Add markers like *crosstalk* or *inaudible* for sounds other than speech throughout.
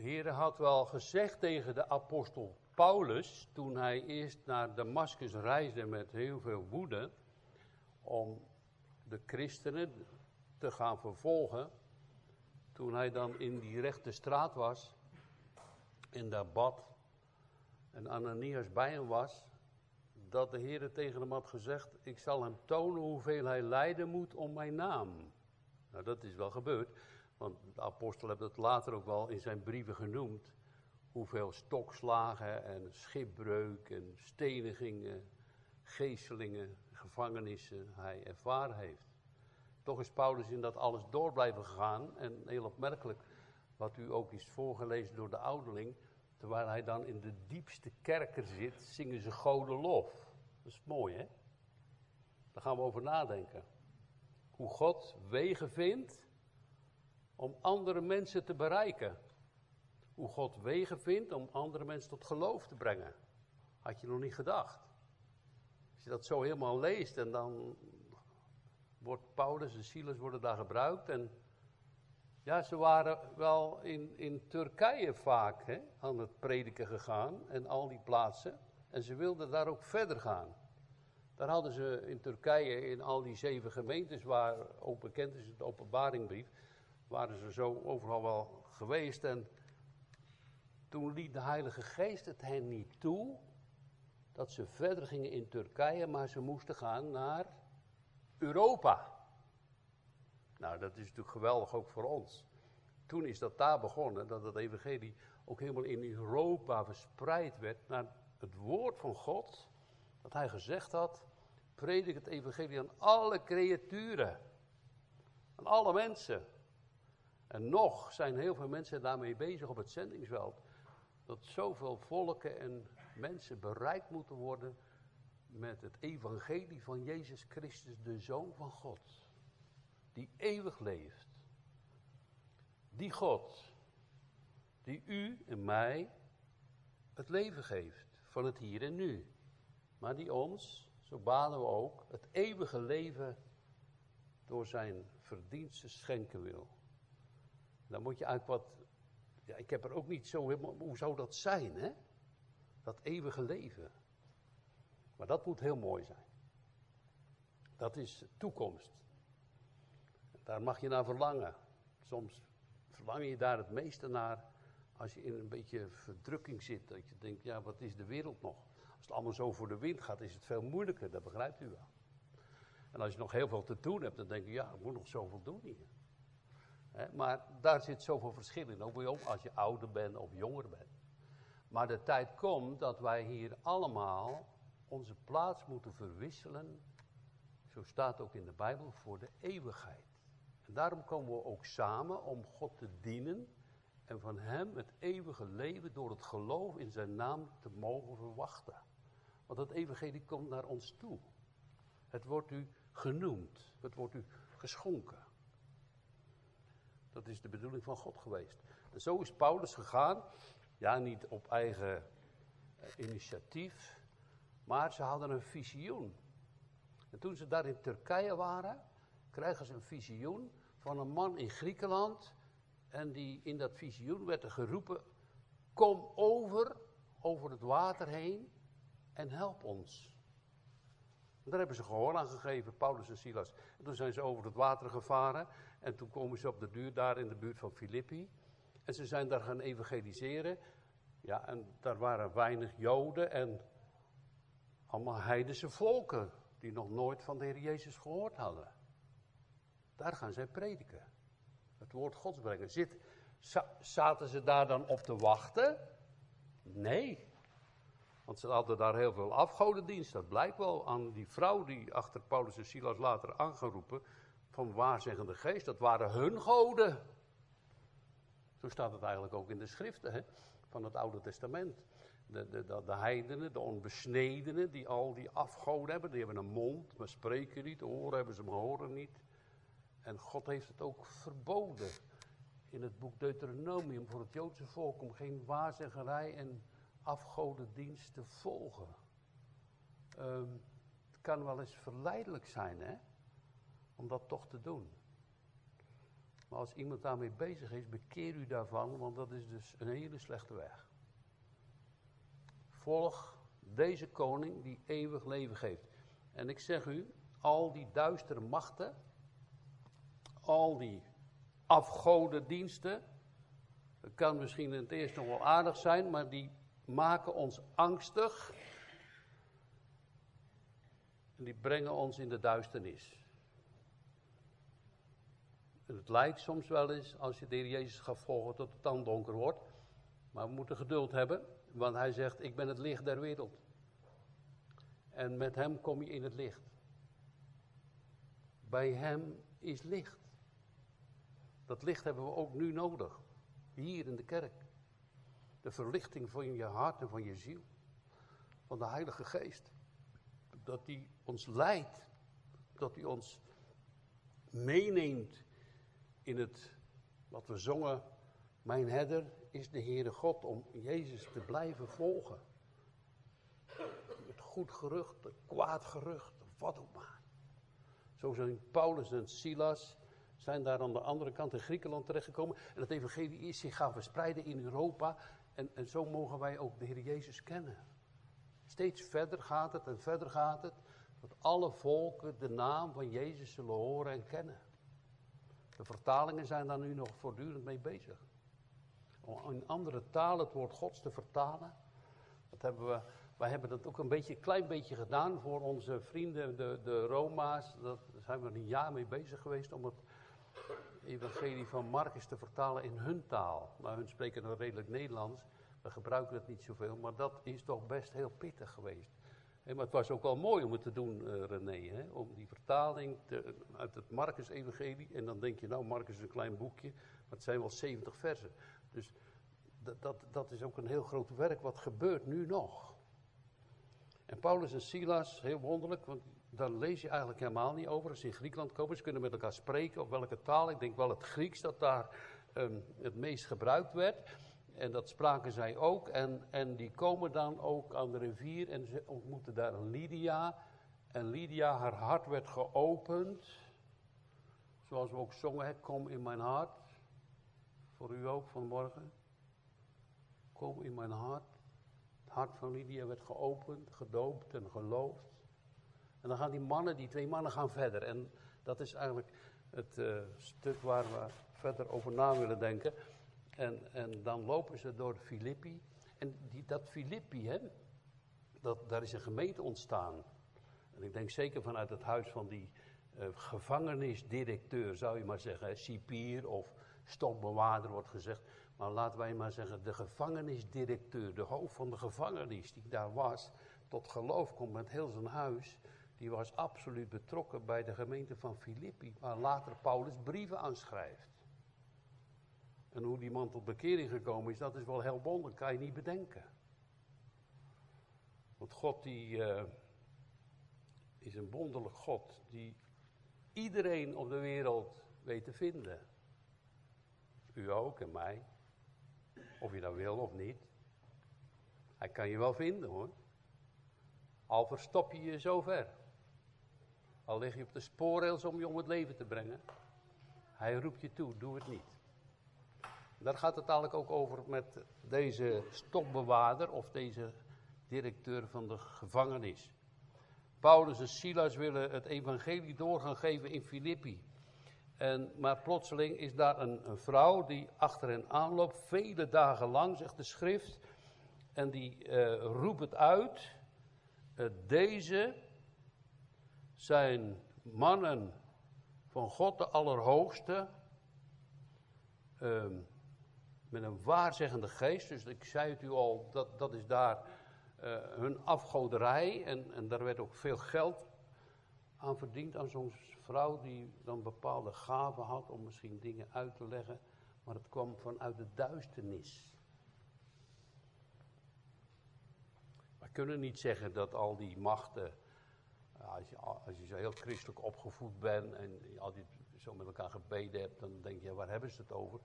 Heere had wel gezegd tegen de apostel Paulus, toen hij eerst naar Damascus reisde met heel veel woede, om de christenen te gaan vervolgen, toen hij dan in die rechte straat was, en daar bad, en Ananias bij hem was, dat de Heer tegen hem had gezegd, ik zal hem tonen hoeveel hij lijden moet om mijn naam. Nou, dat is wel gebeurd, want de apostel heeft het later ook wel in zijn brieven genoemd, hoeveel stokslagen en schipbreuk en stenigingen, geestelingen, gevangenissen hij ervaren heeft. Toch is Paulus in dat alles door blijven gaan en heel opmerkelijk, wat u ook is voorgelezen door de ouderling, terwijl hij dan in de diepste kerker zit, zingen ze goden lof. Dat is mooi, hè? Daar gaan we over nadenken. Hoe God wegen vindt om andere mensen te bereiken. Hoe God wegen vindt om andere mensen tot geloof te brengen. Had je nog niet gedacht. Als je dat zo helemaal leest en dan wordt Paulus en Silas worden daar gebruikt en ja, ze waren wel in, in Turkije vaak hè, aan het prediken gegaan en al die plaatsen. En ze wilden daar ook verder gaan. Daar hadden ze in Turkije, in al die zeven gemeentes waar ook bekend is, de openbaringbrief, waren ze zo overal wel geweest. En toen liet de Heilige Geest het hen niet toe dat ze verder gingen in Turkije, maar ze moesten gaan naar Europa. Nou, dat is natuurlijk geweldig ook voor ons. Toen is dat daar begonnen, dat het evangelie ook helemaal in Europa verspreid werd naar het woord van God. Dat hij gezegd had, predik het evangelie aan alle creaturen. Aan alle mensen. En nog zijn heel veel mensen daarmee bezig op het zendingsveld. Dat zoveel volken en mensen bereikt moeten worden met het evangelie van Jezus Christus, de Zoon van God die eeuwig leeft. Die God, die u en mij het leven geeft van het hier en nu. Maar die ons, zo baden we ook, het eeuwige leven door zijn verdiensten schenken wil. Dan moet je eigenlijk wat, ja, ik heb er ook niet zo helemaal, hoe zou dat zijn, hè? Dat eeuwige leven. Maar dat moet heel mooi zijn. Dat is toekomst. Daar mag je naar verlangen. Soms verlang je daar het meeste naar als je in een beetje verdrukking zit. Dat je denkt, ja, wat is de wereld nog? Als het allemaal zo voor de wind gaat, is het veel moeilijker, dat begrijpt u wel. En als je nog heel veel te doen hebt, dan denk je, ja, ik moet nog zoveel doen hier. Maar daar zit zoveel verschil in, ook als je ouder bent of jonger bent. Maar de tijd komt dat wij hier allemaal onze plaats moeten verwisselen, zo staat ook in de Bijbel, voor de eeuwigheid. En daarom komen we ook samen om God te dienen en van Hem het eeuwige leven door het geloof in Zijn naam te mogen verwachten. Want het evangelie komt naar ons toe. Het wordt u genoemd, het wordt u geschonken. Dat is de bedoeling van God geweest. En zo is Paulus gegaan, ja niet op eigen eh, initiatief, maar ze hadden een visioen. En toen ze daar in Turkije waren, krijgen ze een visioen van een man in Griekenland. En die, in dat visioen werd er geroepen: Kom over, over het water heen en help ons. Daar hebben ze gehoor aan gegeven, Paulus en Silas. En toen zijn ze over het water gevaren. En toen komen ze op de duur daar in de buurt van Filippi. En ze zijn daar gaan evangeliseren. Ja, en daar waren weinig Joden en allemaal heidense volken. Die nog nooit van de Heer Jezus gehoord hadden. Daar gaan zij prediken. Het woord Gods brengen. Zit, zaten ze daar dan op te wachten? Nee. Want ze hadden daar heel veel afgodendienst. Dat blijkt wel aan die vrouw die achter Paulus en Silas later aangeroepen. Van waarzeggende geest. Dat waren hun goden. Zo staat het eigenlijk ook in de schriften hè, van het Oude Testament. De, de, de, de, heidenen, de onbesnedenen, die al die afgoden hebben. Die hebben een mond, maar spreken niet. Oren hebben ze, maar horen niet. En God heeft het ook verboden in het boek Deuteronomium voor het Joodse volk om geen waarzeggerij en afgodendienst te volgen. Ehm, het kan wel eens verleidelijk zijn, hè? Om dat toch te doen. Maar als iemand daarmee bezig is, bekeer u daarvan, want dat is dus een hele slechte weg. Volg deze koning die eeuwig leven geeft. En ik zeg u, al die duistere machten, al die afgodendiensten, dat kan misschien in het eerst nog wel aardig zijn, maar die maken ons angstig. En die brengen ons in de duisternis. Het lijkt soms wel eens, als je de heer Jezus gaat volgen, dat het dan donker wordt. Maar we moeten geduld hebben, want hij zegt, ik ben het licht der wereld. En met hem kom je in het licht. Bij hem is licht. Dat licht hebben we ook nu nodig. Hier in de kerk. De verlichting van je hart en van je ziel. Van de Heilige Geest. Dat die ons leidt. Dat die ons meeneemt in het, wat we zongen. Mijn herder is de Heere God. Om Jezus te blijven volgen. Het goed gerucht, het kwaad gerucht, wat ook maar. Zo zijn Paulus en Silas zijn daar aan de andere kant in Griekenland terechtgekomen. En het evangelie is zich gaan verspreiden in Europa. En, en zo mogen wij ook de Heer Jezus kennen. Steeds verder gaat het en verder gaat het. Dat alle volken de naam van Jezus zullen horen en kennen. De vertalingen zijn daar nu nog voortdurend mee bezig. Om in andere talen het woord Gods te vertalen. Dat hebben we wij hebben dat ook een beetje, klein beetje gedaan voor onze vrienden, de, de Roma's. Daar zijn we een jaar mee bezig geweest om het evangelie van Marcus te vertalen in hun taal. Maar hun spreken dan redelijk Nederlands. We gebruiken het niet zoveel, maar dat is toch best heel pittig geweest. Maar het was ook wel mooi om het te doen, uh, René. Hè? Om die vertaling uit het Marcus-evangelie. En dan denk je, nou, Marcus is een klein boekje. Maar het zijn wel 70 versen. Dus dat, dat, is ook een heel groot werk. Wat gebeurt nu nog? En Paulus en Silas, heel wonderlijk, want daar lees je eigenlijk helemaal niet over. Als ze in Griekenland komen, ze kunnen met elkaar spreken, op welke taal. Ik denk wel het Grieks dat daar um, het meest gebruikt werd. En dat spraken zij ook. En, en die komen dan ook aan de rivier en ze ontmoeten daar Lydia. En Lydia, haar hart werd geopend. Zoals we ook zongen, kom in mijn hart. Voor u ook vanmorgen. Kom in mijn hart. Het hart van Lydia werd geopend, gedoopt en geloofd. En dan gaan die mannen, die twee mannen gaan verder. En dat is eigenlijk het uh, stuk waar we verder over na willen denken. En, en dan lopen ze door Filippi. En die, dat Filippi, hè, dat, daar is een gemeente ontstaan. En ik denk zeker vanuit het huis van die uh, gevangenisdirecteur, zou je maar zeggen, cipier of stokbewaarder wordt gezegd. Maar laten wij maar zeggen, de gevangenisdirecteur, de hoofd van de gevangenis die daar was, tot geloof komt met heel zijn huis, die was absoluut betrokken bij de gemeente van Filippi, waar later Paulus brieven aanschrijft. En hoe die man tot bekering gekomen is, dat is wel heel wonderlijk, kan je niet bedenken. Want God die uh, is een wonderlijk God, die iedereen op de wereld weet te vinden. U ook en mij. Of je dat wil of niet. Hij kan je wel vinden hoor. Al verstop je je zo ver. Al lig je op de spoorrails om je om het leven te brengen. Hij roept je toe, doe het niet. Daar gaat het eigenlijk ook over met deze stokbewaarder of deze directeur van de gevangenis. Paulus en Silas willen het evangelie doorgaan geven in Filippi. En, maar plotseling is daar een, een, vrouw die achter hen aanloopt, vele dagen lang, zegt de schrift. En die uh, roept het uit. Uh, deze zijn mannen van God de Allerhoogste. Uh, met een waarzeggende geest. Dus ik zei het u al, dat, dat is daar uh, hun afgoderij. En, en daar werd ook veel geld aan verdiend aan zo'n vrouw die dan bepaalde gaven had om misschien dingen uit te leggen, maar het kwam vanuit de duisternis. We kunnen niet zeggen dat al die machten, als je, als je zo heel christelijk opgevoed bent en je altijd zo met elkaar gebeden hebt, dan denk je, waar hebben ze het over?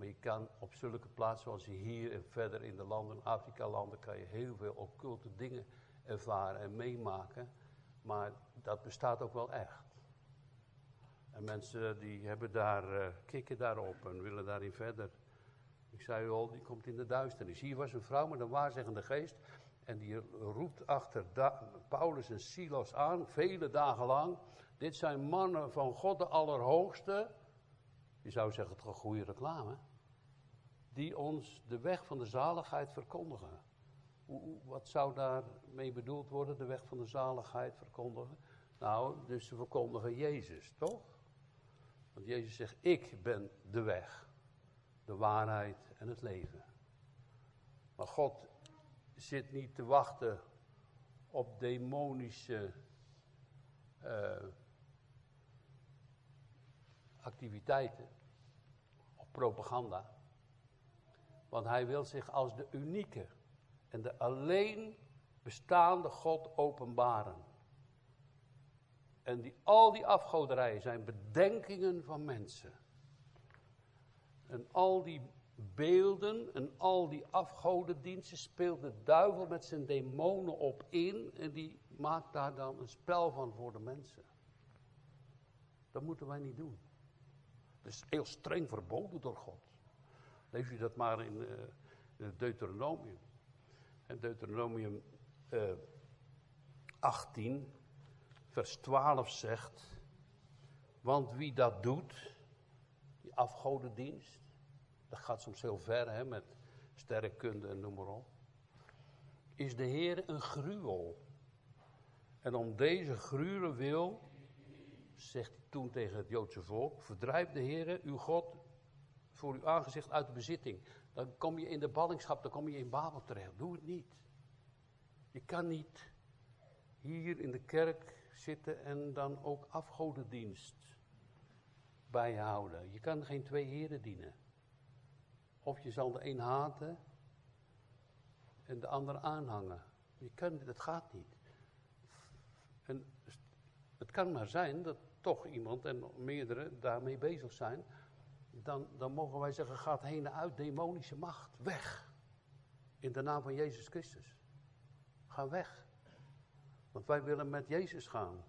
Maar je kan op zulke plaatsen zoals hier en verder in de landen, Afrika-landen, kan je heel veel occulte dingen ervaren en meemaken. Maar dat bestaat ook wel echt. En mensen die hebben daar, uh, kikken daarop en willen daarin verder. Ik zei u al, die komt in de duisternis. Hier was een vrouw met een waarzeggende geest. En die roept achter Paulus en Silas aan, vele dagen lang. Dit zijn mannen van God de Allerhoogste. Je zou zeggen, is een goede reclame. Die ons de weg van de zaligheid verkondigen. Wat zou daarmee bedoeld worden, de weg van de zaligheid verkondigen? Nou, dus ze verkondigen Jezus, toch? Want Jezus zegt, ik ben de weg, de waarheid en het leven. Maar God zit niet te wachten op demonische uh, activiteiten, of propaganda. Want hij wil zich als de unieke en de alleen bestaande God openbaren. En die, al die afgoderijen zijn bedenkingen van mensen. En al die beelden en al die afgodendiensten speelt de duivel met zijn demonen op in. En die maakt daar dan een spel van voor de mensen. Dat moeten wij niet doen. Dat is heel streng verboden door God. Lees je dat maar in, uh, Deuteronomium. En Deuteronomium uh, eh, 18, vers 12 zegt, want wie dat doet, die afgodendienst, dat gaat soms heel ver hè, met sterrenkunde en noem maar op, is de Heer een gruwel. En om deze gruwelen wil, zegt hij toen tegen het Joodse volk, verdrijf de Heer, uw God, voor uw aangezicht uit de bezitting. Dan kom je in de ballingschap, dan kom je in Babel terecht. Doe het niet. Je kan niet hier in de kerk zitten en dan ook afgodendienst bijhouden. Je kan geen twee heren dienen. Of je zal de een haten en de ander aanhangen. Je kan, dat gaat niet. En het kan maar zijn dat toch iemand en meerdere daarmee bezig zijn. Dan, dan mogen wij zeggen, gaat heen en uit, demonische macht, weg. In de naam van Jezus Christus. Ga weg. Want wij willen met Jezus gaan.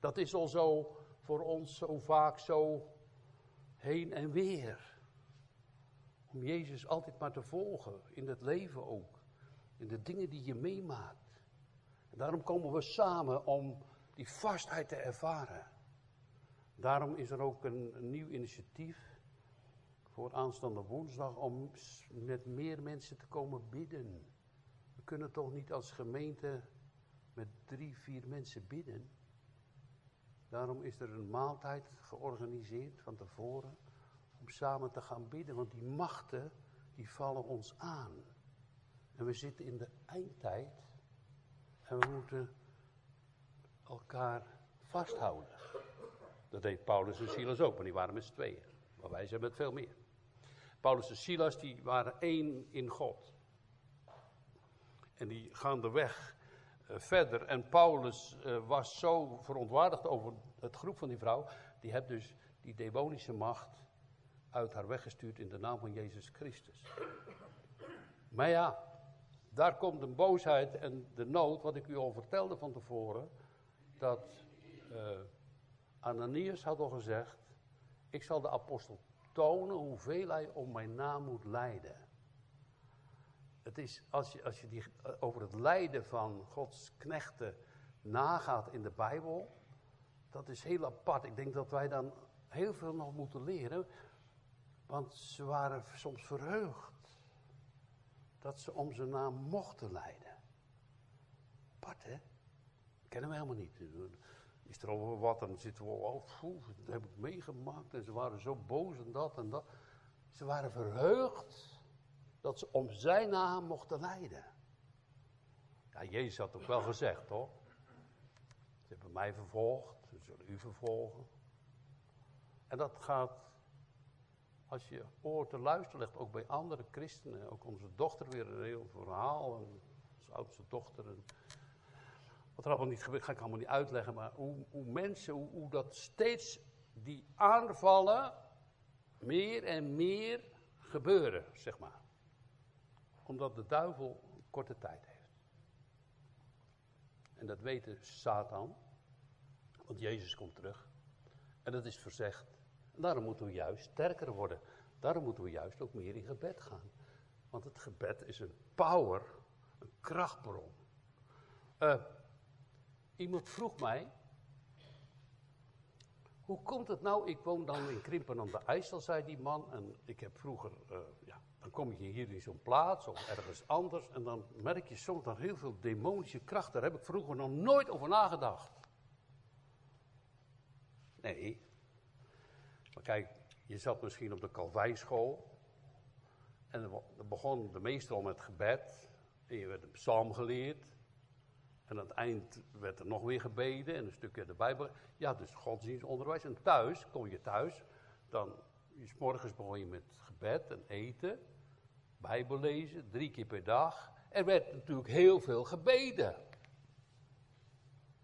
Dat is al zo voor ons zo vaak zo heen en weer. Om Jezus altijd maar te volgen, in het leven ook. In de dingen die je meemaakt. Daarom komen we samen om die vastheid te ervaren. Daarom is er ook een nieuw initiatief voor aanstaande woensdag om met meer mensen te komen bidden. We kunnen toch niet als gemeente met drie, vier mensen bidden. Daarom is er een maaltijd georganiseerd van tevoren om samen te gaan bidden, want die machten die vallen ons aan. En we zitten in de eindtijd en we moeten elkaar vasthouden. Dat deed Paulus en Silas ook, maar die waren met z'n tweeën. Maar wij zijn met veel meer. Paulus en Silas die waren één in God. En die gaan de weg uh, verder. En Paulus uh, was zo verontwaardigd over het groep van die vrouw. Die heeft dus die demonische macht uit haar weggestuurd in de naam van Jezus Christus. Maar ja, daar komt een boosheid en de nood, wat ik u al vertelde van tevoren. Dat uh, Ananias had al gezegd: Ik zal de apostel tonen hoeveel hij om mijn naam moet lijden. Het is, als je, als je die, eh, over het lijden van Gods knechten nagaat in de Bijbel, dat is heel apart. Ik denk dat wij dan heel veel nog moeten leren, want ze waren soms verheugd dat ze om zijn naam mochten lijden. Apart, hè? Kennen we helemaal niet. Is er over wat, dan zitten we, oh, dat heb ik meegemaakt en ze waren zo boos en dat en dat. Ze waren verheugd dat ze om zijn naam mochten lijden. Ja, Jezus had ook wel gezegd, toch? Ze hebben mij vervolgd, ze zullen u vervolgen. En dat gaat, als je oor te luisteren legt, ook bij andere christenen. Ook onze dochter weer een heel verhaal, en onze oudste dochter. En wat er allemaal niet gebeurt, ga ik allemaal niet uitleggen. Maar hoe, hoe mensen, hoe, hoe dat steeds die aanvallen meer en meer gebeuren, zeg maar omdat de duivel korte tijd heeft. En dat weet Satan, want Jezus komt terug. En dat is verzegd. Daarom moeten we juist sterker worden. Daarom moeten we juist ook meer in gebed gaan. Want het gebed is een power, een krachtbron. Uh, iemand vroeg mij, hoe komt het nou, ik woon dan in Krimpen aan de IJssel, zei die man. En ik heb vroeger, uh, ja, dan kom je hier in zo'n plaats of ergens anders. En dan merk je soms dat heel veel demonische kracht. Daar heb ik vroeger nog nooit over nagedacht. Nee. Maar kijk, je zat misschien op de Calvijnschool. En dan begon de meester met gebed. En je werd een psalm geleerd. En aan het eind werd er nog weer gebeden en een stukje de Bijbel. Ja, dus godsdienstonderwijs. En thuis, kom je thuis, dan, s morgens begon je met gebed en eten, Bijbel lezen, drie keer per dag. Er werd natuurlijk heel veel gebeden.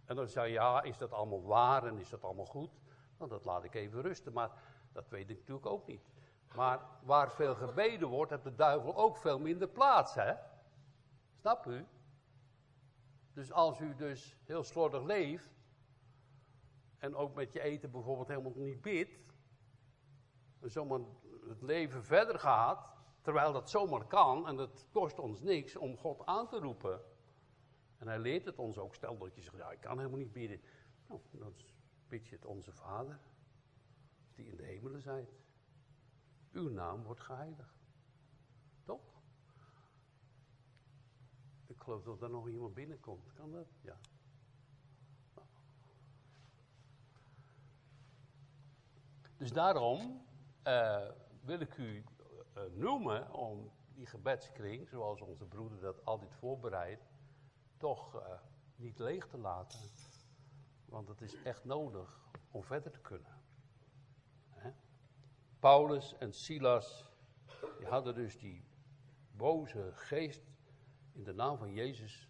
En dan zei je, ja, is dat allemaal waar en is dat allemaal goed? Nou, dat laat ik even rusten, maar dat weet ik natuurlijk ook niet. Maar waar veel gebeden wordt, heeft de duivel ook veel minder plaats, hè? Snap u? Dus als u dus heel slordig leeft, en ook met je eten bijvoorbeeld helemaal niet bidt, en zomaar het leven verder gaat, terwijl dat zomaar kan, en het kost ons niks om God aan te roepen. En hij leert het ons ook, stel dat je zegt, ja, ik kan helemaal niet bidden. Nou, dan bid je het onze Vader, die in de hemelen zijt. Uw naam wordt geheiligd. Toch? Ik geloof dat er nog iemand binnenkomt. Kan dat? Ja. Dus daarom uh, wil ik u uh, noemen om die gebedskring, zoals onze broeder dat altijd voorbereidt, toch uh, niet leeg te laten. Want het is echt nodig om verder te kunnen. Hè? Paulus en Silas, die hadden dus die boze geest in de naam van Jezus,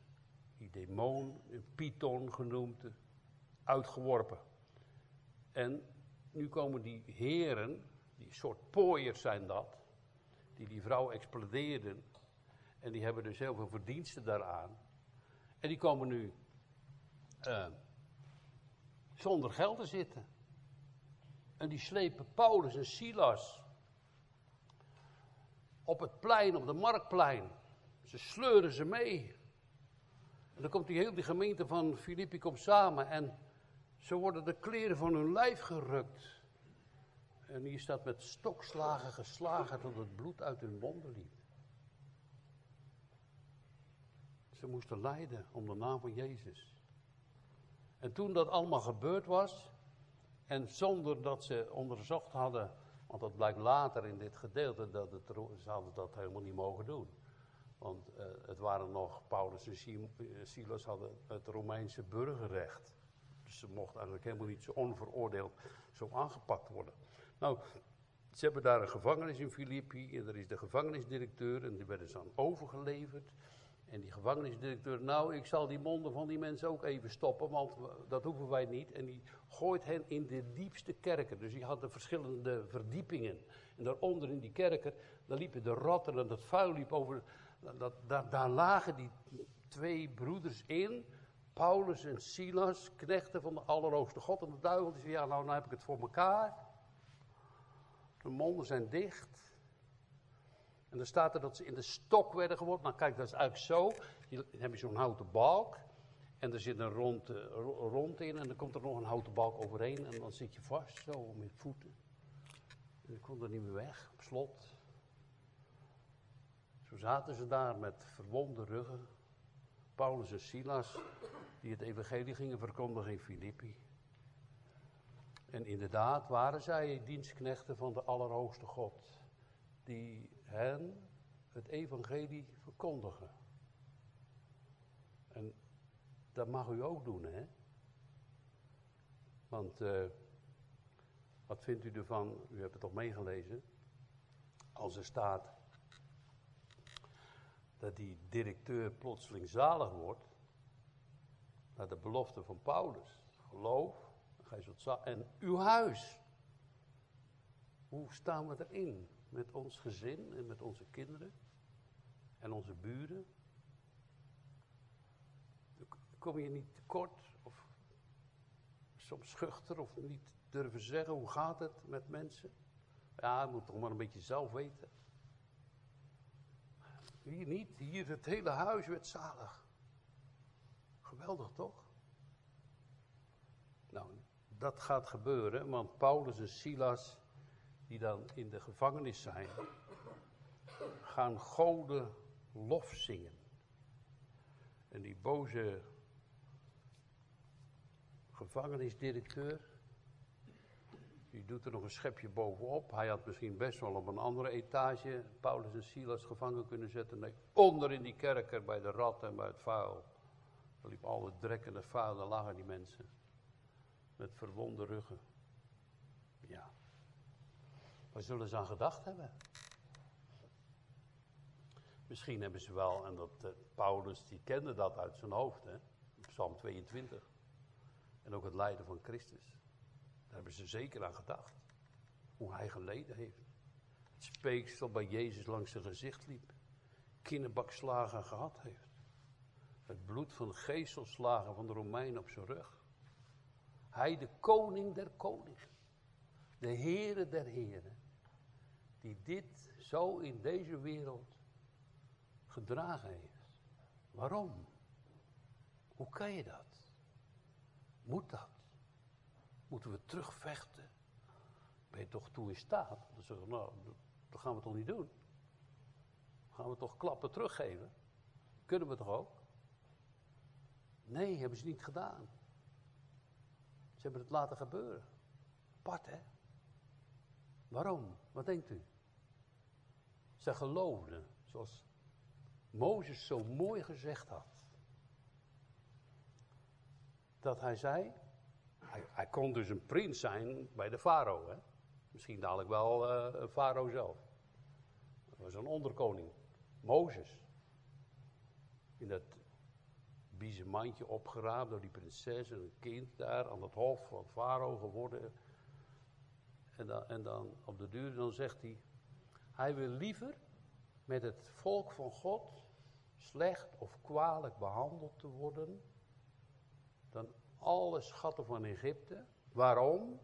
die demon, een python genoemd, uitgeworpen. En nu komen die heren, die soort pooiers zijn dat, die die vrouw explodeerden. En die hebben dus heel veel verdiensten daaraan. En die komen nu uh, zonder geld te zitten. En die slepen Paulus en Silas op het plein, op de marktplein. Ze sleuren ze mee. En dan komt die hele gemeente van Filippi komt samen en ze worden de kleren van hun lijf gerukt. En hier staat met stokslagen geslagen tot het bloed uit hun monden liep. Ze moesten lijden om de naam van Jezus. En toen dat allemaal gebeurd was, en zonder dat ze onderzocht hadden, want dat blijkt later in dit gedeelte, dat het, ze hadden dat helemaal niet mogen doen. Want uh, het waren nog, Paulus en eh, Silas hadden het Romeinse burgerrecht. Dus ze mochten eigenlijk helemaal niet zo onveroordeeld zo aangepakt worden. Nou, ze hebben daar een gevangenis in Filippi en er is de gevangenisdirecteur en die werden ze aan overgeleverd. En die gevangenisdirecteur, nou, ik zal die monden van die mensen ook even stoppen, want dat hoeven wij niet. En die gooit hen in de diepste kerken. Dus die hadden verschillende verdiepingen. En daaronder in die kerken, daar liepen de rotten en dat vuil liep over. Dat, daar, lagen die twee broeders in, Paulus en Silas, knechten van de Allerhoogste God. En de duivel die zei, ja, nou, nou heb ik het voor elkaar. De monden zijn dicht. En dan staat er dat ze in de stok werden geworpen. Nou kijk, dat is eigenlijk zo. Dan heb je zo'n houten balk. En er zit een rond, uh, rond in. En dan komt er nog een houten balk overheen. En dan zit je vast, zo, met voeten. En dan kon er niet meer weg, op slot. Zaten ze daar met verwonde ruggen. Paulus en Silas, die het evangelie gingen verkondigen in Filippi. En inderdaad waren zij dienstknechten van de Allerhoogste God, die hen het evangelie verkondigen. En dat mag u ook doen, hè? Want uh, wat vindt u ervan? U hebt het toch meegelezen? Als er staat dat die directeur plotseling zalig wordt, naar de belofte van Paulus. Geloof, en uw huis. Hoe staan we erin? Met ons gezin en met onze kinderen en onze buren? Kom je niet tekort of soms schuchter of niet durven zeggen, hoe gaat het met mensen? Ja, je moet toch maar een beetje zelf weten. Hier niet, hier het hele huis werd zalig. Geweldig toch? Nou, dat gaat gebeuren, want Paulus en Silas, die dan in de gevangenis zijn, gaan goden lof zingen. En die boze gevangenisdirecteur, die doet er nog een schepje bovenop. Hij had misschien best wel op een andere etage Paulus en Silas gevangen kunnen zetten. Nee, onder in die kerker bij de rat en bij het vuil. Er liep alle drek en het vuil, daar lagen die mensen. Met verwonde ruggen. Ja. Waar zullen ze aan gedacht hebben? Misschien hebben ze wel, en dat uh, Paulus die kende dat uit zijn hoofd, hè? Psalm 22. En ook het lijden van Christus. Daar hebben ze zeker aan gedacht. Hoe hij geleden heeft. Het speeksel bij Jezus langs zijn gezicht liep. Kinnebakslagen gehad heeft. Het bloed van geestelslagen van de Romeinen op zijn rug. Hij de koning der koningen. De Heere der heren. Die dit zo in deze wereld gedragen heeft. Waarom? Hoe kan je dat? Moet dat? Moeten we terugvechten? Ben je toch toe in staat? Dan zeggen we, nou, dat gaan we toch niet doen? Gaan we toch klappen teruggeven? Kunnen we toch ook? Nee, hebben ze niet gedaan. Ze hebben het laten gebeuren. Apart, hè? Waarom? Wat denkt u? Ze geloofden, zoals Mozes zo mooi gezegd had. Dat hij zei, hij, hij kon dus een prins zijn bij de farao. Misschien dadelijk wel uh, farao zelf. Dat was een onderkoning. Mozes. In dat biezenmandje opgeraapt door die prinses en een kind daar aan het hof van farao geworden. En dan, en dan op de duur dan zegt hij, hij wil liever met het volk van God slecht of kwalijk behandeld te worden dan alle schatten van Egypte. Waarom?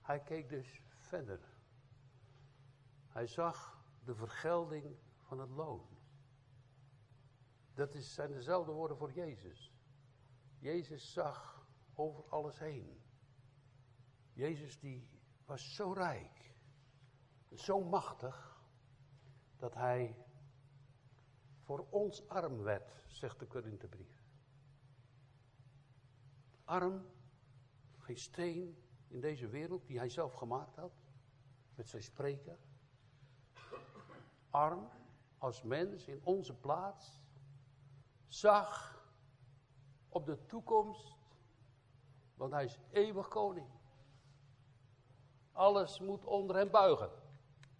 Hij keek dus verder. Hij zag de vergelding van het loon. Dat is, zijn dezelfde woorden voor Jezus. Jezus zag over alles heen. Jezus die was zo rijk, zo machtig, dat hij voor ons arm werd, zegt de Korinthebrief. Arm, geen steen in deze wereld die hij zelf gemaakt had, met zijn spreken. Arm als mens in onze plaats, zag op de toekomst, want hij is eeuwig koning. Alles moet onder hem buigen.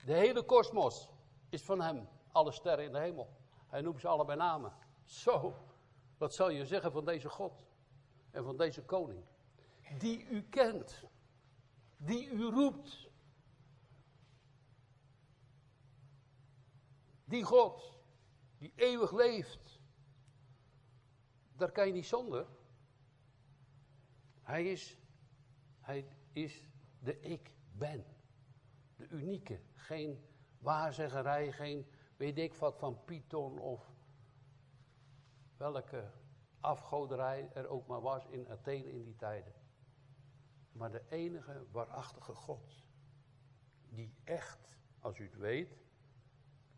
De hele kosmos is van hem, alle sterren in de hemel. Hij noemt ze allebei namen. Zo, wat zal je zeggen van deze God en van deze koning? Die u kent, die u roept. Die God, die eeuwig leeft. Daar kan je niet zonder. Hij is, hij is de ik ben. De unieke. Geen waarzeggerij, geen weet ik wat van Python of welke afgoderij er ook maar was in Athene in die tijden. Maar de enige waarachtige God, die echt, als u het weet,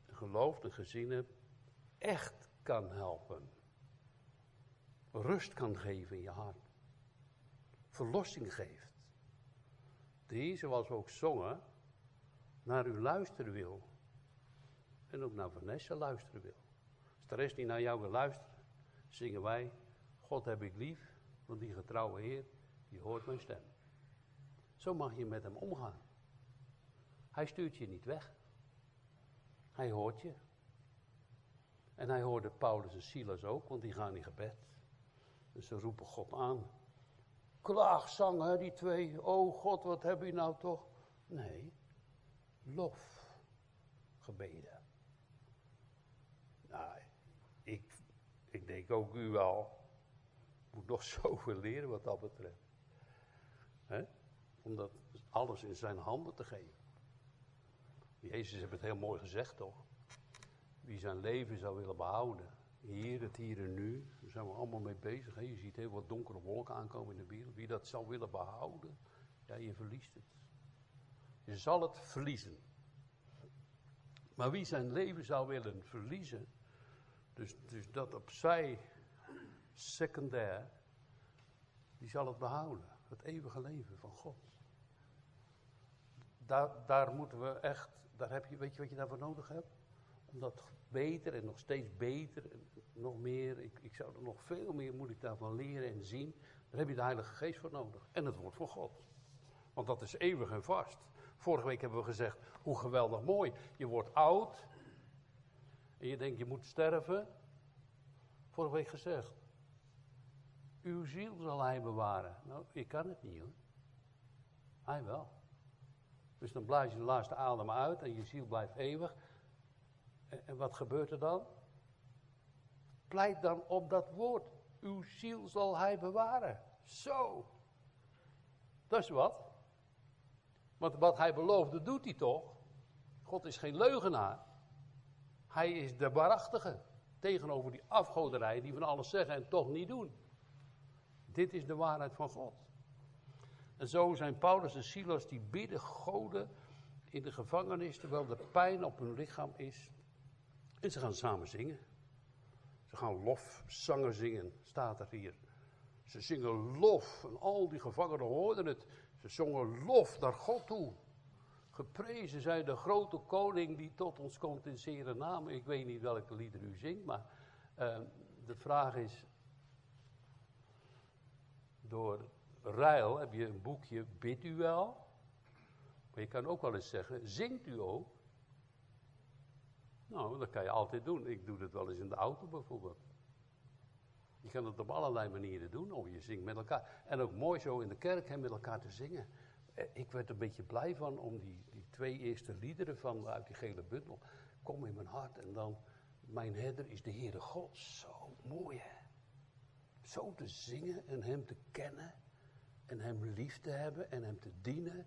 gelooft en gezien hebt, echt kan helpen. Rust kan geven in je hart. Verlossing geeft. Die, zoals ook zongen, naar u luisteren wil en ook naar Vanessa luisteren wil. Als de rest niet naar jou wil luisteren, zingen wij, God heb ik lief, want die getrouwe Heer, die hoort mijn stem. Zo mag je met hem omgaan. Hij stuurt je niet weg. Hij hoort je. En hij hoorde Paulus en Silas ook, want die gaan in gebed. Dus ze roepen God aan. Klaagzang, hè, die twee. Oh God, wat heb je nou toch? Nee, lof gebeden. Nou, ik, ik denk ook u wel. Moet nog *laughs* zoveel leren wat dat betreft. He? Om dat alles in zijn handen te geven. Jezus heeft het heel mooi gezegd toch? Wie zijn leven zou willen behouden. Hier, het hier en nu. Daar zijn we allemaal mee bezig. Hè? Je ziet heel wat donkere wolken aankomen in de wereld. Wie dat zou willen behouden, ja, je verliest het. Je zal het verliezen. Maar wie zijn leven zou willen verliezen, dus, dus dat opzij secundair, die zal het behouden. Het eeuwige leven van God. Daar, daar moeten we echt, daar heb je, weet je wat je daarvoor nodig hebt? Om dat beter en nog steeds beter, en nog meer, ik, ik zou er nog veel meer moet ik daarvan leren en zien. Daar heb je de Heilige Geest voor nodig. En het woord van God. Want dat is eeuwig en vast. Vorige week hebben we gezegd, hoe geweldig mooi. Je wordt oud. En je denkt, je moet sterven. Vorige week gezegd. Uw ziel zal hij bewaren. Nou, ik kan het niet hoor. Hij wel. Dus dan blaas je de laatste adem uit en je ziel blijft eeuwig. En, en wat gebeurt er dan? Pleit dan op dat woord. Uw ziel zal hij bewaren. Zo. Dat is wat. Want wat hij beloofde, doet hij toch? God is geen leugenaar. Hij is de waarachtige. Tegenover die afgoderij die van alles zeggen en toch niet doen. Dit is de waarheid van God. En zo zijn Paulus en Silas die bidden goden in de gevangenis terwijl de pijn op hun lichaam is. En ze gaan samen zingen. Ze gaan lofzangen zingen, staat er hier. Ze zingen lof en al die gevangenen hoorden het. Ze zongen lof naar God toe. Geprezen zij de grote koning die tot ons komt in zere naam. Ik weet niet welke lieder u zingt, maar uh, de vraag is... Door Ruil heb je een boekje Bidt u wel? Maar je kan ook wel eens zeggen, zingt u ook? Nou, dat kan je altijd doen. Ik doe het wel eens in de auto bijvoorbeeld. Je kan het op allerlei manieren doen. Of je zingt met elkaar. En ook mooi zo in de kerk hè, met elkaar te zingen. Eh, ik werd er een beetje blij van om die, die twee eerste liederen van, uit die gele bundel. Kom in mijn hart. En dan, mijn herder is de Heere God. Zo mooi hè. Zo te zingen en hem te kennen. En hem lief te hebben en hem te dienen.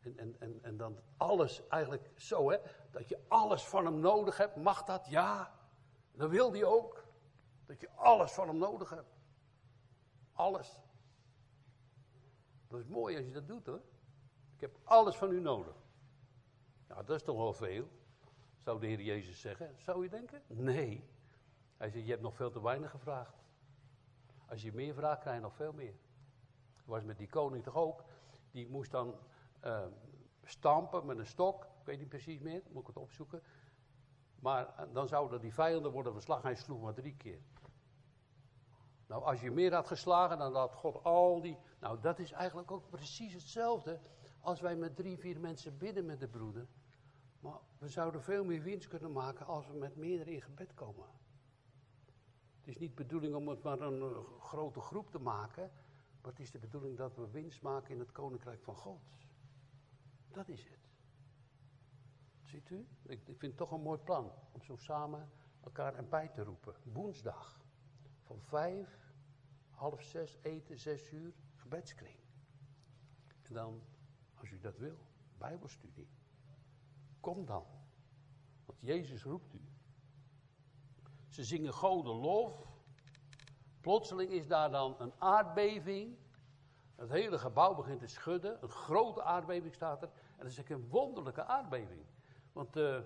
En, en, en, en dan alles eigenlijk zo hè. Dat je alles van hem nodig hebt. Mag dat? Ja. Dat wil hij ook. Dat je alles van hem nodig hebt. Alles. Dat is mooi als je dat doet hoor. Heb alles van u nodig. Ja, dat is toch wel veel. Zou de Heer Jezus zeggen. Zou je denken? Nee. Hij zegt, je hebt nog veel te weinig gevraagd. Als je meer vraagt, krijg je nog veel meer. Dat was met die koning toch ook. Die moest dan uh, stampen met een stok. Ik weet niet precies meer, moet ik het opzoeken. Maar uh, dan zouden die vijanden worden verslagen. Hij sloeg maar drie keer. Nou, als je meer had geslagen, dan had God al die. Nou, dat is eigenlijk ook precies hetzelfde als wij met drie, vier mensen bidden met de broeder. Maar we zouden veel meer winst kunnen maken als we met meerdere in gebed komen. Het is niet de bedoeling om het maar een uh, grote groep te maken, maar het is de bedoeling dat we winst maken in het koninkrijk van God. Dat is het. Ziet u? Ik, ik vind het toch een mooi plan om zo samen elkaar erbij te roepen. Woensdag. Van vijf, half zes eten, zes uur, gebedskring. En dan, als u dat wil, bijbelstudie. Kom dan. Want Jezus roept u. Ze zingen goden lof. Plotseling is daar dan een aardbeving. Het hele gebouw begint te schudden. Een grote aardbeving staat er. En dat is een wonderlijke aardbeving. Want uh,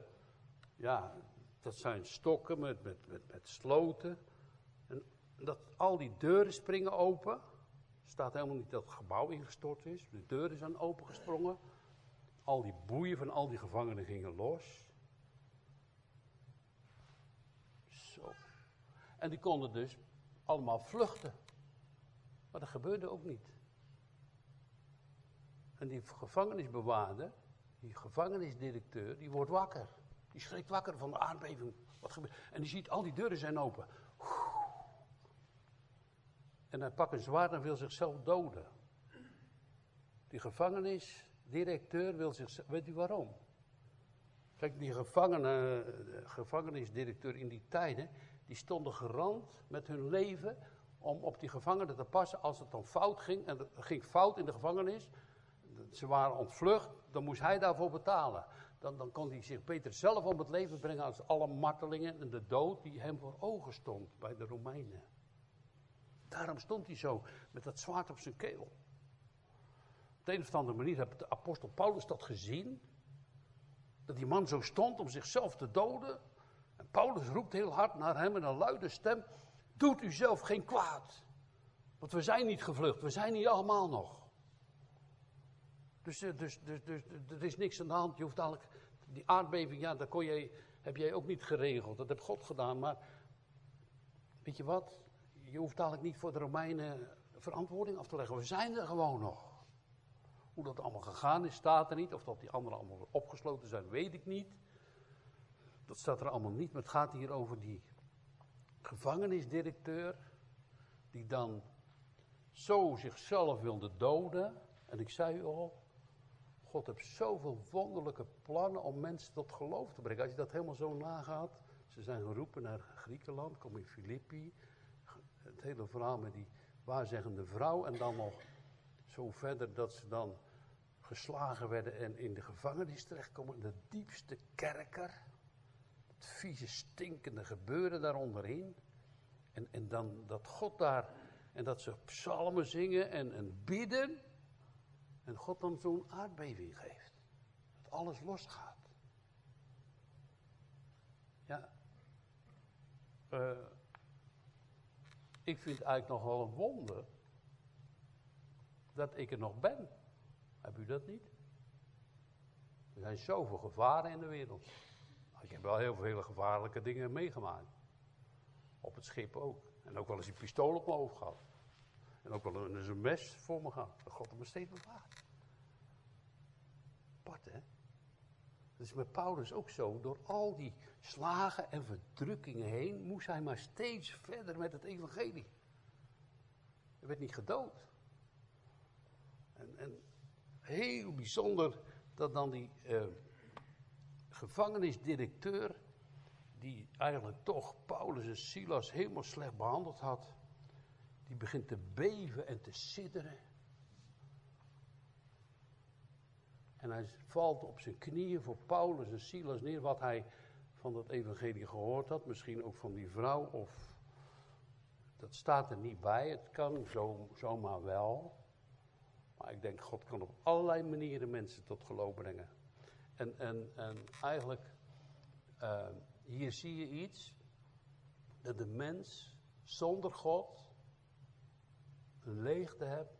ja, dat zijn stokken met, met, met, met sloten dat al die deuren springen open. Staat helemaal niet dat het gebouw ingestort is. De deuren zijn opengesprongen. Al die boeien van al die gevangenen gingen los. Zo. En die konden dus allemaal vluchten. Maar dat gebeurde ook niet. En die gevangenisbewaarder, die gevangenisdirecteur, die wordt wakker. Die schrikt wakker van de aardbeving. Wat gebeurt? En die ziet al die deuren zijn open. En hij pakt een zwaard en wil zichzelf doden. Die gevangenisdirecteur wil zichzelf. Weet u waarom? Kijk, die gevangene, gevangenisdirecteur in die tijden. die stonden gerand met hun leven. om op die gevangenen te passen als het dan fout ging. en het ging fout in de gevangenis. ze waren ontvlucht, dan moest hij daarvoor betalen. Dan, dan kon hij zich beter zelf om het leven brengen als alle martelingen en de dood die hem voor ogen stond bij de Romeinen. Daarom stond hij zo met dat zwaard op zijn keel. Op de een of andere manier heeft de apostel Paulus dat gezien. Dat die man zo stond om zichzelf te doden. En Paulus roept heel hard naar hem in een luide stem: Doet u zelf geen kwaad. Want we zijn niet gevlucht, we zijn hier allemaal nog. Dus, dus, dus, dus, dus er is niks aan de hand. Je hoeft eigenlijk, die aardbeving, ja, dat kon je, heb jij ook niet geregeld. Dat heeft God gedaan. Maar weet je wat? Je hoeft eigenlijk niet voor de Romeinen verantwoording af te leggen. We zijn er gewoon nog. Hoe dat allemaal gegaan is, staat er niet. Of dat die anderen allemaal opgesloten zijn, weet ik niet. Dat staat er allemaal niet. Maar het gaat hier over die gevangenisdirecteur. Die dan zo zichzelf wilde doden. En ik zei u al, God heeft zoveel wonderlijke plannen om mensen tot geloof te brengen. Als je dat helemaal zo nagaat. Ze zijn geroepen naar Griekenland, kom in Filippi. Het hele verhaal met die waarzeggende vrouw. En dan nog zo verder dat ze dan geslagen werden en in de gevangenis terechtkomen. In de diepste kerker. Het vieze, stinkende gebeuren daaronderin. En, en dan dat God daar, en dat ze psalmen zingen en, en bidden. En God dan zo'n aardbeving geeft. Dat alles losgaat. Ja. Uh, ik vind het eigenlijk nog wel een wonder dat ik er nog ben. Heb u dat niet? Er zijn zoveel gevaren in de wereld. Ik heb wel heel veel gevaarlijke dingen meegemaakt. Op het schip ook. En ook wel eens een pistool op mijn hoofd gehad. En ook wel eens een mes voor me gehad. Dat God me steeds bewaard. Apart, hè? Dat is met Paulus ook zo. Door al die slagen en verdrukkingen heen moest hij maar steeds verder met het evangelie. Hij werd niet gedood. En, en heel bijzonder dat dan die uh, gevangenisdirecteur, die eigenlijk toch Paulus en Silas helemaal slecht behandeld had, die begint te beven en te sidderen. En hij valt op zijn knieën voor Paulus en Silas neer, wat hij van dat evangelie gehoord had. Misschien ook van die vrouw, of dat staat er niet bij. Het kan zo, zomaar wel. Maar ik denk, God kan op allerlei manieren mensen tot geloof brengen. En, en, en eigenlijk, uh, hier zie je iets, dat de mens zonder God een leegte hebt.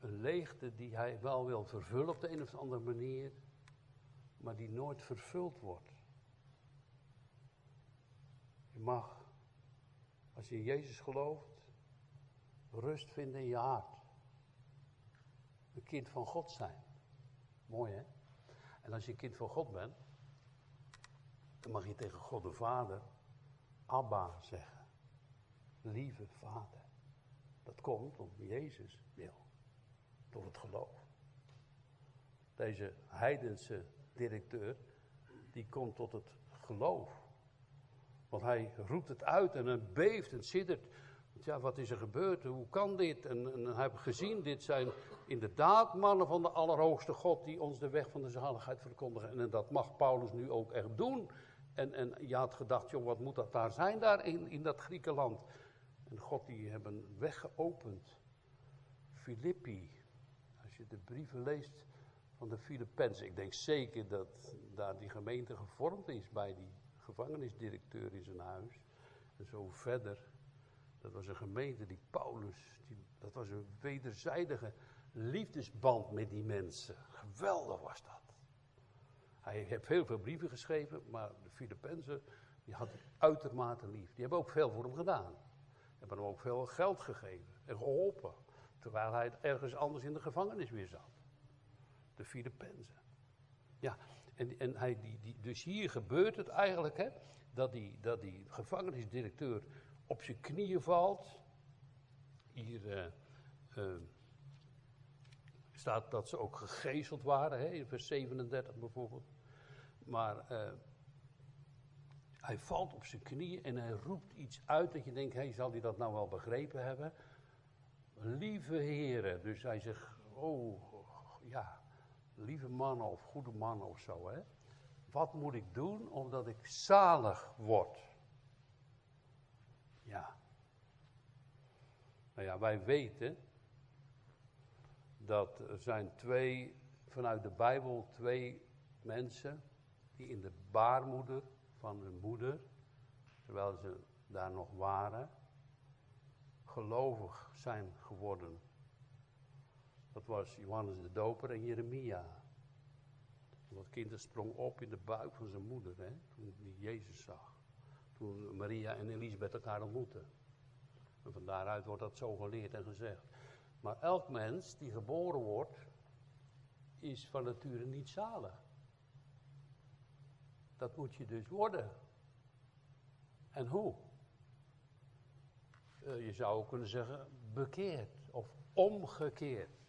Een leegte die hij wel wil vervullen op de een of andere manier, maar die nooit vervuld wordt. Je mag, als je in Jezus gelooft, rust vinden in je hart. Een kind van God zijn. Mooi hè? En als je een kind van God bent, dan mag je tegen God de Vader Abba zeggen. Lieve Vader. Dat komt omdat Jezus wil. Door het geloof. Deze heidense directeur, die komt tot het geloof. Want hij roept het uit en beeft en siddert ja, wat is er gebeurd? Hoe kan dit? En, en heeft gezien, dit zijn inderdaad mannen van de Allerhoogste God die ons de weg van de zaligheid verkondigen. En dat mag Paulus nu ook echt doen. En, en je had gedacht, joh, wat moet dat daar zijn daar in, in dat Griekenland? En God die hebben een weg geopend. Filippi, de brieven leest van de Filippenzen. Ik denk zeker dat daar die gemeente gevormd is bij die gevangenisdirecteur in zijn huis. En zo verder dat was een gemeente die Paulus, die, dat was een wederzijdige liefdesband met die mensen. Geweldig was dat. Hij heeft heel veel brieven geschreven, maar de Filippenzen, die had hij uitermate lief. Die hebben ook veel voor hem gedaan. Hebben hem ook veel geld gegeven en geholpen. Terwijl hij ergens anders in de gevangenis weer zat. De Filippenzen. Ja, en, en hij, die, die, dus hier gebeurt het eigenlijk, hè, dat die, dat die gevangenisdirecteur op zijn knieën valt. Hier uh, uh, staat dat ze ook gegezeld waren, hè, in vers 37 bijvoorbeeld. Maar uh, hij valt op zijn knieën en hij roept iets uit dat je denkt, hey, zal hij dat nou wel begrepen hebben? Lieve heren, dus hij zegt oh, ja, lieve mannen of goede mannen of zo, hè. Wat moet ik doen omdat ik zalig word? Ja. Nou ja, wij weten dat er zijn twee, vanuit de Bijbel, twee mensen die in de baarmoeder van hun moeder, terwijl ze daar nog waren, gelovig zijn geworden. Dat was Johannes de Doper en Jeremia. Dat kind sprong op in de buik van zijn moeder, hè, toen hij Jezus zag. Toen Maria en Elisabeth elkaar ontmoetten. En van daaruit wordt dat zo geleerd en gezegd. Maar elk mens die geboren wordt, is van nature niet zalig. Dat moet je dus worden. En hoe? Uh, je zou kunnen zeggen bekeerd of omgekeerd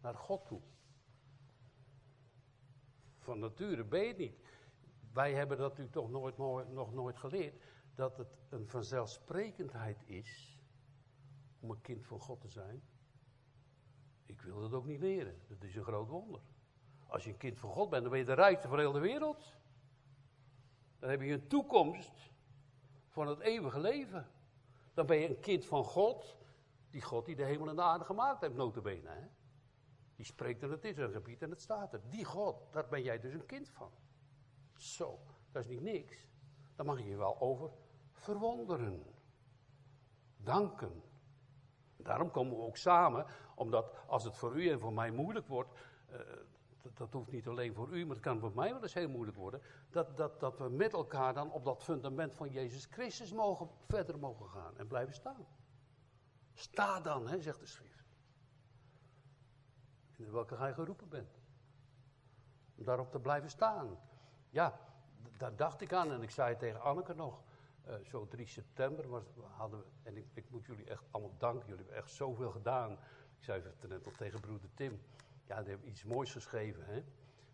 naar God toe. Van nature ben je het niet. Wij hebben dat natuurlijk toch nooit, nog nooit geleerd. Dat het een vanzelfsprekendheid is om een kind van God te zijn. Ik wil dat ook niet leren. Dat is een groot wonder. Als je een kind van God bent, dan ben je de rijkste van heel de wereld. Dan heb je een toekomst van het eeuwige leven. Dan ben je een kind van God, die God die de hemel en de aarde gemaakt heeft, notabene. Hè? Die spreekt en het is een gebied en het staat er. Die God, daar ben jij dus een kind van. Zo, dat is niet niks. Daar mag je je wel over verwonderen. Danken. Daarom komen we ook samen, omdat als het voor u en voor mij moeilijk wordt, uh, dat, hoeft niet alleen voor u, maar het kan voor mij wel eens heel moeilijk worden, dat, dat, dat we met elkaar dan op dat fundament van Jezus Christus mogen, verder mogen gaan en blijven staan. Sta dan, hè, zegt de schrift in welke gij geroepen bent. Om daarop te blijven staan. Ja, daar dacht ik aan en ik zei tegen Anneke nog. Uh, zo 3 september hadden we, en ik, ik, moet jullie echt allemaal danken, jullie hebben echt zoveel gedaan. Ik zei het net al tegen broeder Tim, ja, die hebben iets moois geschreven, hè.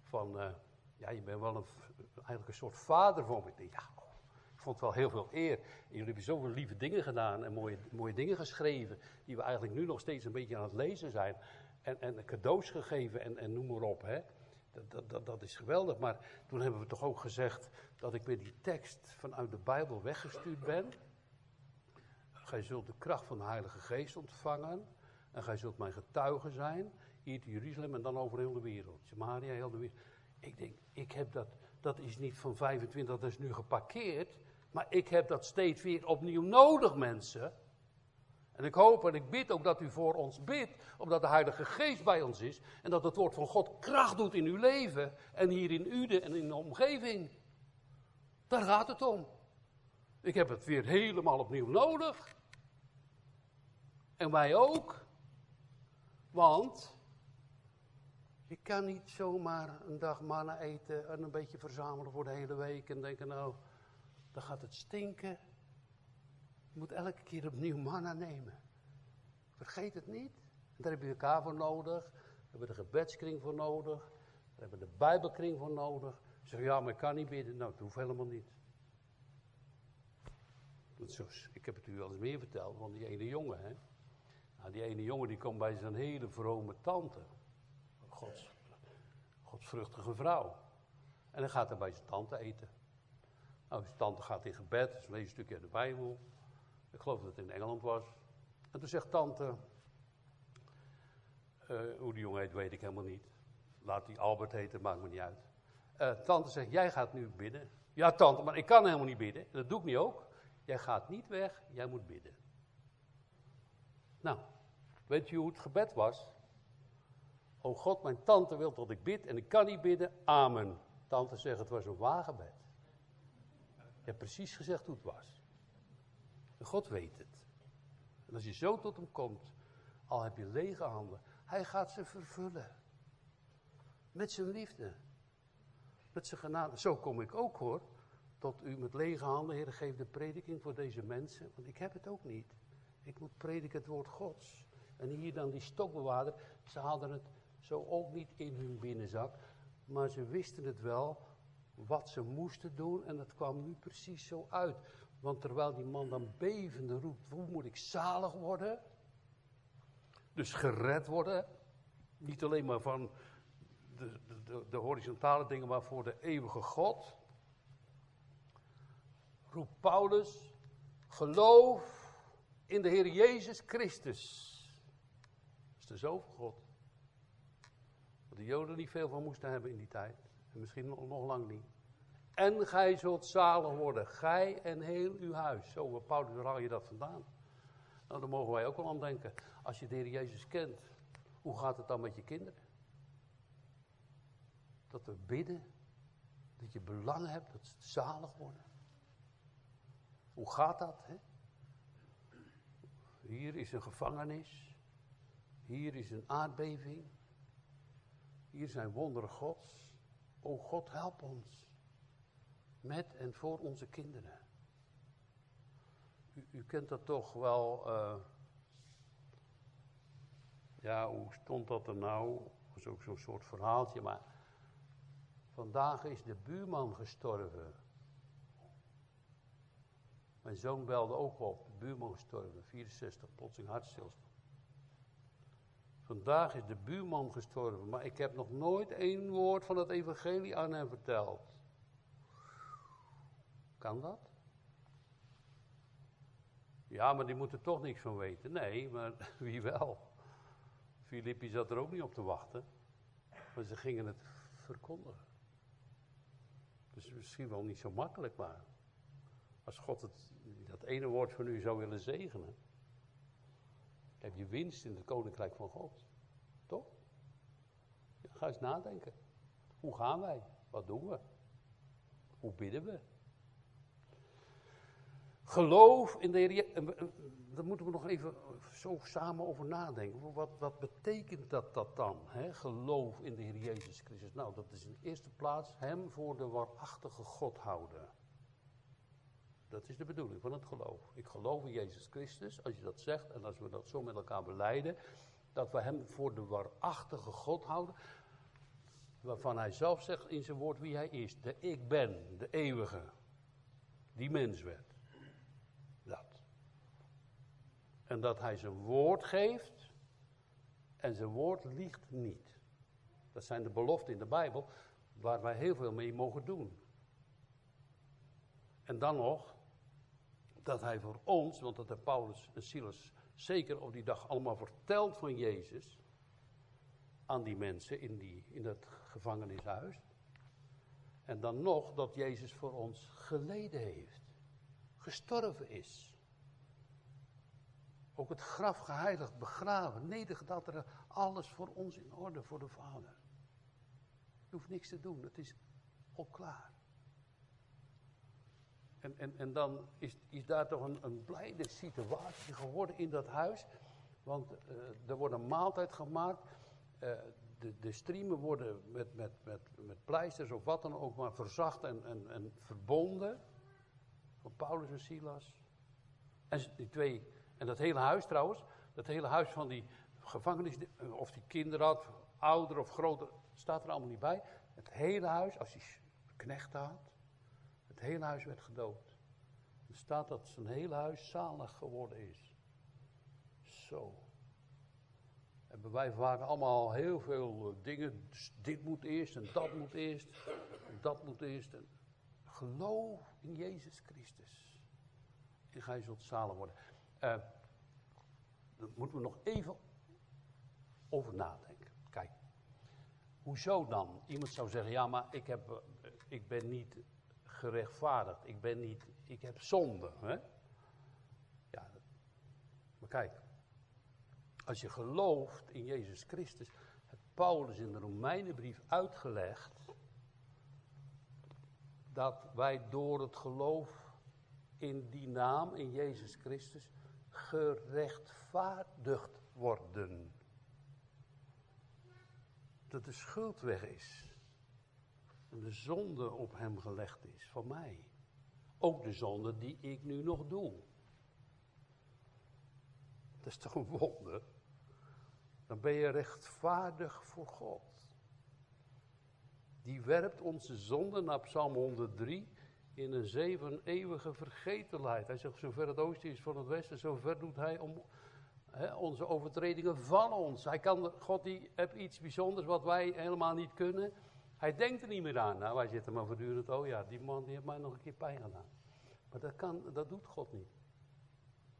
Van, uh, ja, je bent wel eigenlijk een soort vader voor me. Ja, ik vond het wel heel veel eer. En jullie hebben zoveel lieve dingen gedaan en mooie, mooie dingen geschreven, die we eigenlijk nu nog steeds een beetje aan het lezen zijn en, en cadeaus gegeven en, en noem maar op. Hè. Dat, dat, dat, is geweldig. Maar toen hebben we toch ook gezegd dat ik met die tekst vanuit de Bijbel weggestuurd ben. Gij zult de kracht van de Heilige Geest ontvangen. En gij zult mijn getuige zijn. Hier Jeruzalem en dan over heel de wereld. Samaria, heel de wereld. Ik denk, ik heb dat, dat is niet van 25, dat is nu geparkeerd. Maar ik heb dat steeds weer opnieuw nodig, mensen. En ik hoop en ik bid ook dat u voor ons bidt, omdat de Heilige Geest bij ons is en dat het woord van God kracht doet in uw leven en hier in Ude en in de omgeving. Daar gaat het om. Ik heb het weer helemaal opnieuw nodig. En wij ook. Want je kan niet zomaar een dag mannen eten en een beetje verzamelen voor de hele week en denken nou, dan gaat het stinken. Je moet elke keer opnieuw manna nemen. Vergeet het niet. daar heb je elkaar voor nodig. Daar hebben de gebedskring voor nodig. Daar hebben de bijbelkring voor nodig. Zeg, ja, maar ik kan niet bidden. Nou, dat hoeft helemaal niet. Ik heb het u al eens meer verteld van die ene jongen. Hè? Nou, die ene jongen die komt bij zijn hele vrome tante. Gods, godsvruchtige vrouw. En dan gaat hij bij zijn tante eten. Nou, zijn tante gaat in gebed, ze leest een stukje uit de Bijbel. Ik geloof dat het in Engeland was. En toen zegt tante, uh, hoe die jongen heet weet ik helemaal niet. Laat die Albert heten, maakt me niet uit. Uh, tante zegt, jij gaat nu bidden. Ja tante, maar ik kan helemaal niet bidden. Dat doe ik niet ook. Jij gaat niet weg, jij moet bidden. Nou, weet je hoe het gebed was? O God, mijn tante wil dat ik bid en ik kan niet bidden. Amen. Tante zegt, het was een wagenbed. Je hebt precies gezegd hoe het was. God weet het. En als je zo tot hem komt, al heb je lege handen, hij gaat ze vervullen. Met zijn liefde. Met zijn genade. Zo kom ik ook hoor. Tot u met lege handen, Heer, geef de prediking voor deze mensen. Want ik heb het ook niet. Ik moet prediken het woord Gods. En hier dan die stokbewaarder. Ze hadden het zo ook niet in hun binnenzak. Maar ze wisten het wel wat ze moesten doen. En het kwam nu precies zo uit. Want terwijl die man dan bevende roept, hoe moet ik zalig worden? Dus gered worden. Niet alleen maar van de, de, de horizontale dingen, maar voor de eeuwige God. Roept Paulus, geloof in de Heer Jezus Christus. Dat is de Zoon van God. De Joden niet veel van moesten hebben in die tijd. En misschien nog, lang niet. En gij zult zalig worden, gij en heel uw huis. Zo, waar Paulus, waar haal je dat vandaan? Nou, daar mogen wij ook wel aan denken. Als je de Heer Jezus kent, hoe gaat het dan met je kinderen? Dat we bidden, dat je belang hebt, dat ze zalig worden. Hoe gaat dat? Hè? Hier is een gevangenis. Hier is een aardbeving. Hier zijn wonderen Gods. O God, help ons. Met en voor onze kinderen. U, u kent dat toch wel. Uh, ja, hoe stond dat er nou? Dat was ook zo'n soort verhaaltje, maar. Vandaag is de buurman gestorven. Mijn zoon belde ook op, de buurman gestorven, 64, plotseling hartstilstand. Vandaag is de buurman gestorven, maar ik heb nog nooit één woord van het evangelie aan hem verteld. Kan dat? Ja, maar die moeten toch niks van weten. Nee, maar *laughs* wie wel? Filippi zat er ook niet op te wachten. Maar ze gingen het verkondigen. Dus misschien wel niet zo makkelijk, maar als God het, dat ene woord van u zou willen zegenen, heb je winst in het koninkrijk van God. Toch? Ga eens nadenken. Hoe gaan wij? Wat doen we? Hoe bidden we? Geloof in de Heer. Daar moeten we nog even zo samen over nadenken. Wat, wat betekent dat, dat dan? Hè? Geloof in de Heer Jezus Christus. Nou, dat is in de eerste plaats Hem voor de waarachtige God houden. Dat is de bedoeling van het geloof. Ik geloof in Jezus Christus, als je dat zegt en als we dat zo met elkaar beleiden, dat we Hem voor de waarachtige God houden, waarvan Hij zelf zegt in zijn woord wie Hij is. De ik ben, de eeuwige, die mens werd. Dat. En dat Hij zijn woord geeft en zijn woord liegt niet. Dat zijn de beloften in de Bijbel waar wij heel veel mee mogen doen. En dan nog dat hij voor ons, want dat heeft Paulus en Silas zeker op die dag allemaal verteld van Jezus aan die mensen in, die, in dat gevangenishuis. En dan nog dat Jezus voor ons geleden heeft, gestorven is. Ook het graf geheiligd, begraven, nedergedaald, alles voor ons in orde voor de Vader. Je hoeft niks te doen, het is al klaar. En, en, en dan is, is daar toch een, een blijde situatie geworden in dat huis. Want uh, er wordt een maaltijd gemaakt. Uh, de, de streamen worden met, met, met, met pleisters of wat dan ook maar verzacht en, en, en verbonden. Van Paulus en Silas. En die twee, en dat hele huis trouwens, dat hele huis van die gevangenis, of die kinderen had, ouder of groter, staat er allemaal niet bij. Het hele huis, als die knecht had, het hele huis werd gedood. Er staat dat zijn hele huis zalig geworden is. Zo. En wij vragen allemaal heel veel eh, dingen. Dit moet eerst en dat moet eerst. En dat moet eerst. En geloof in Jezus Christus. En gij zult zalig worden. Uh, moeten we nog even over nadenken. Kijk. Hoezo dan? Iemand zou zeggen, ja maar ik, heb, eh, ik ben niet gerechtvaardigd. Ik ben niet, ik heb zonde. Hè? Ja, maar kijk, als je gelooft in Jezus Christus, heeft Paulus in de Romeinenbrief uitgelegd dat wij door het geloof in die naam, in Jezus Christus, gerechtvaardigd worden. Dat de schuld weg is de zonde op hem gelegd is van mij. Ook de zonde die ik nu nog doe. Dat is toch een wonder? Dan ben je rechtvaardig voor God. Die werpt onze zonde naar Psalm 103 in een zee van eeuwige vergetelheid. Hij zegt, zover het oosten is van het westen, zover doet hij om onze overtredingen van ons. Hij kan, God die heeft iets bijzonders wat wij helemaal niet kunnen. Hij denkt er niet meer aan. Nou, wij zitten maar voortdurend, oh ja, die man die heeft mij nog een keer pijn gedaan. Maar dat, kan, dat doet God niet.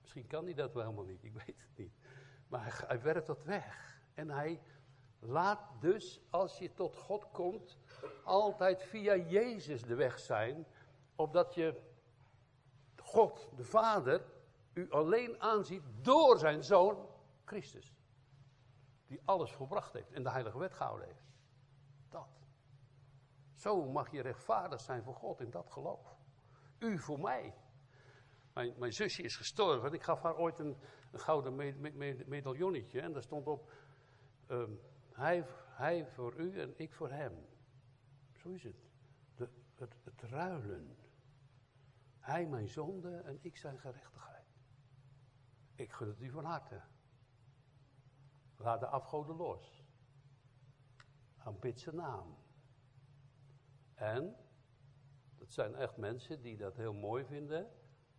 Misschien kan hij dat wel helemaal niet, ik *laughs* weet het niet. Maar hij, hij werkt dat weg. En hij laat dus, als je tot God komt, altijd via Jezus de weg zijn. Opdat je God, de Vader, u alleen aanziet door zijn Zoon Christus. Die alles volbracht heeft en de heilige wet gehouden heeft. Zo mag je rechtvaardig zijn voor God in dat geloof. U voor mij. Mijn, mijn zusje is gestorven. Ik gaf haar ooit een, een gouden medaillonnetje. En daar stond op: ehm, hij, hij voor u en ik voor hem. Zo is het. De, het, het ruilen. Hij mijn zonde en ik zijn gerechtigheid. Ik gun het u van harte. Laat de afgoden los. Aanbid zijn naam. En, dat zijn echt mensen die dat heel mooi vinden,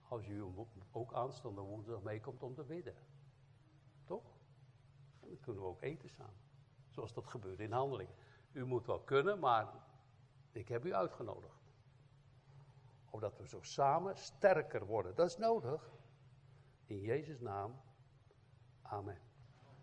als u ook aanstaande woensdag meekomt om te bidden. Toch? En dan kunnen we ook eten samen. Zoals dat gebeurt in handelingen. U moet wel kunnen, maar ik heb u uitgenodigd. Omdat we zo samen sterker worden. Dat is nodig. In Jezus' naam. Amen.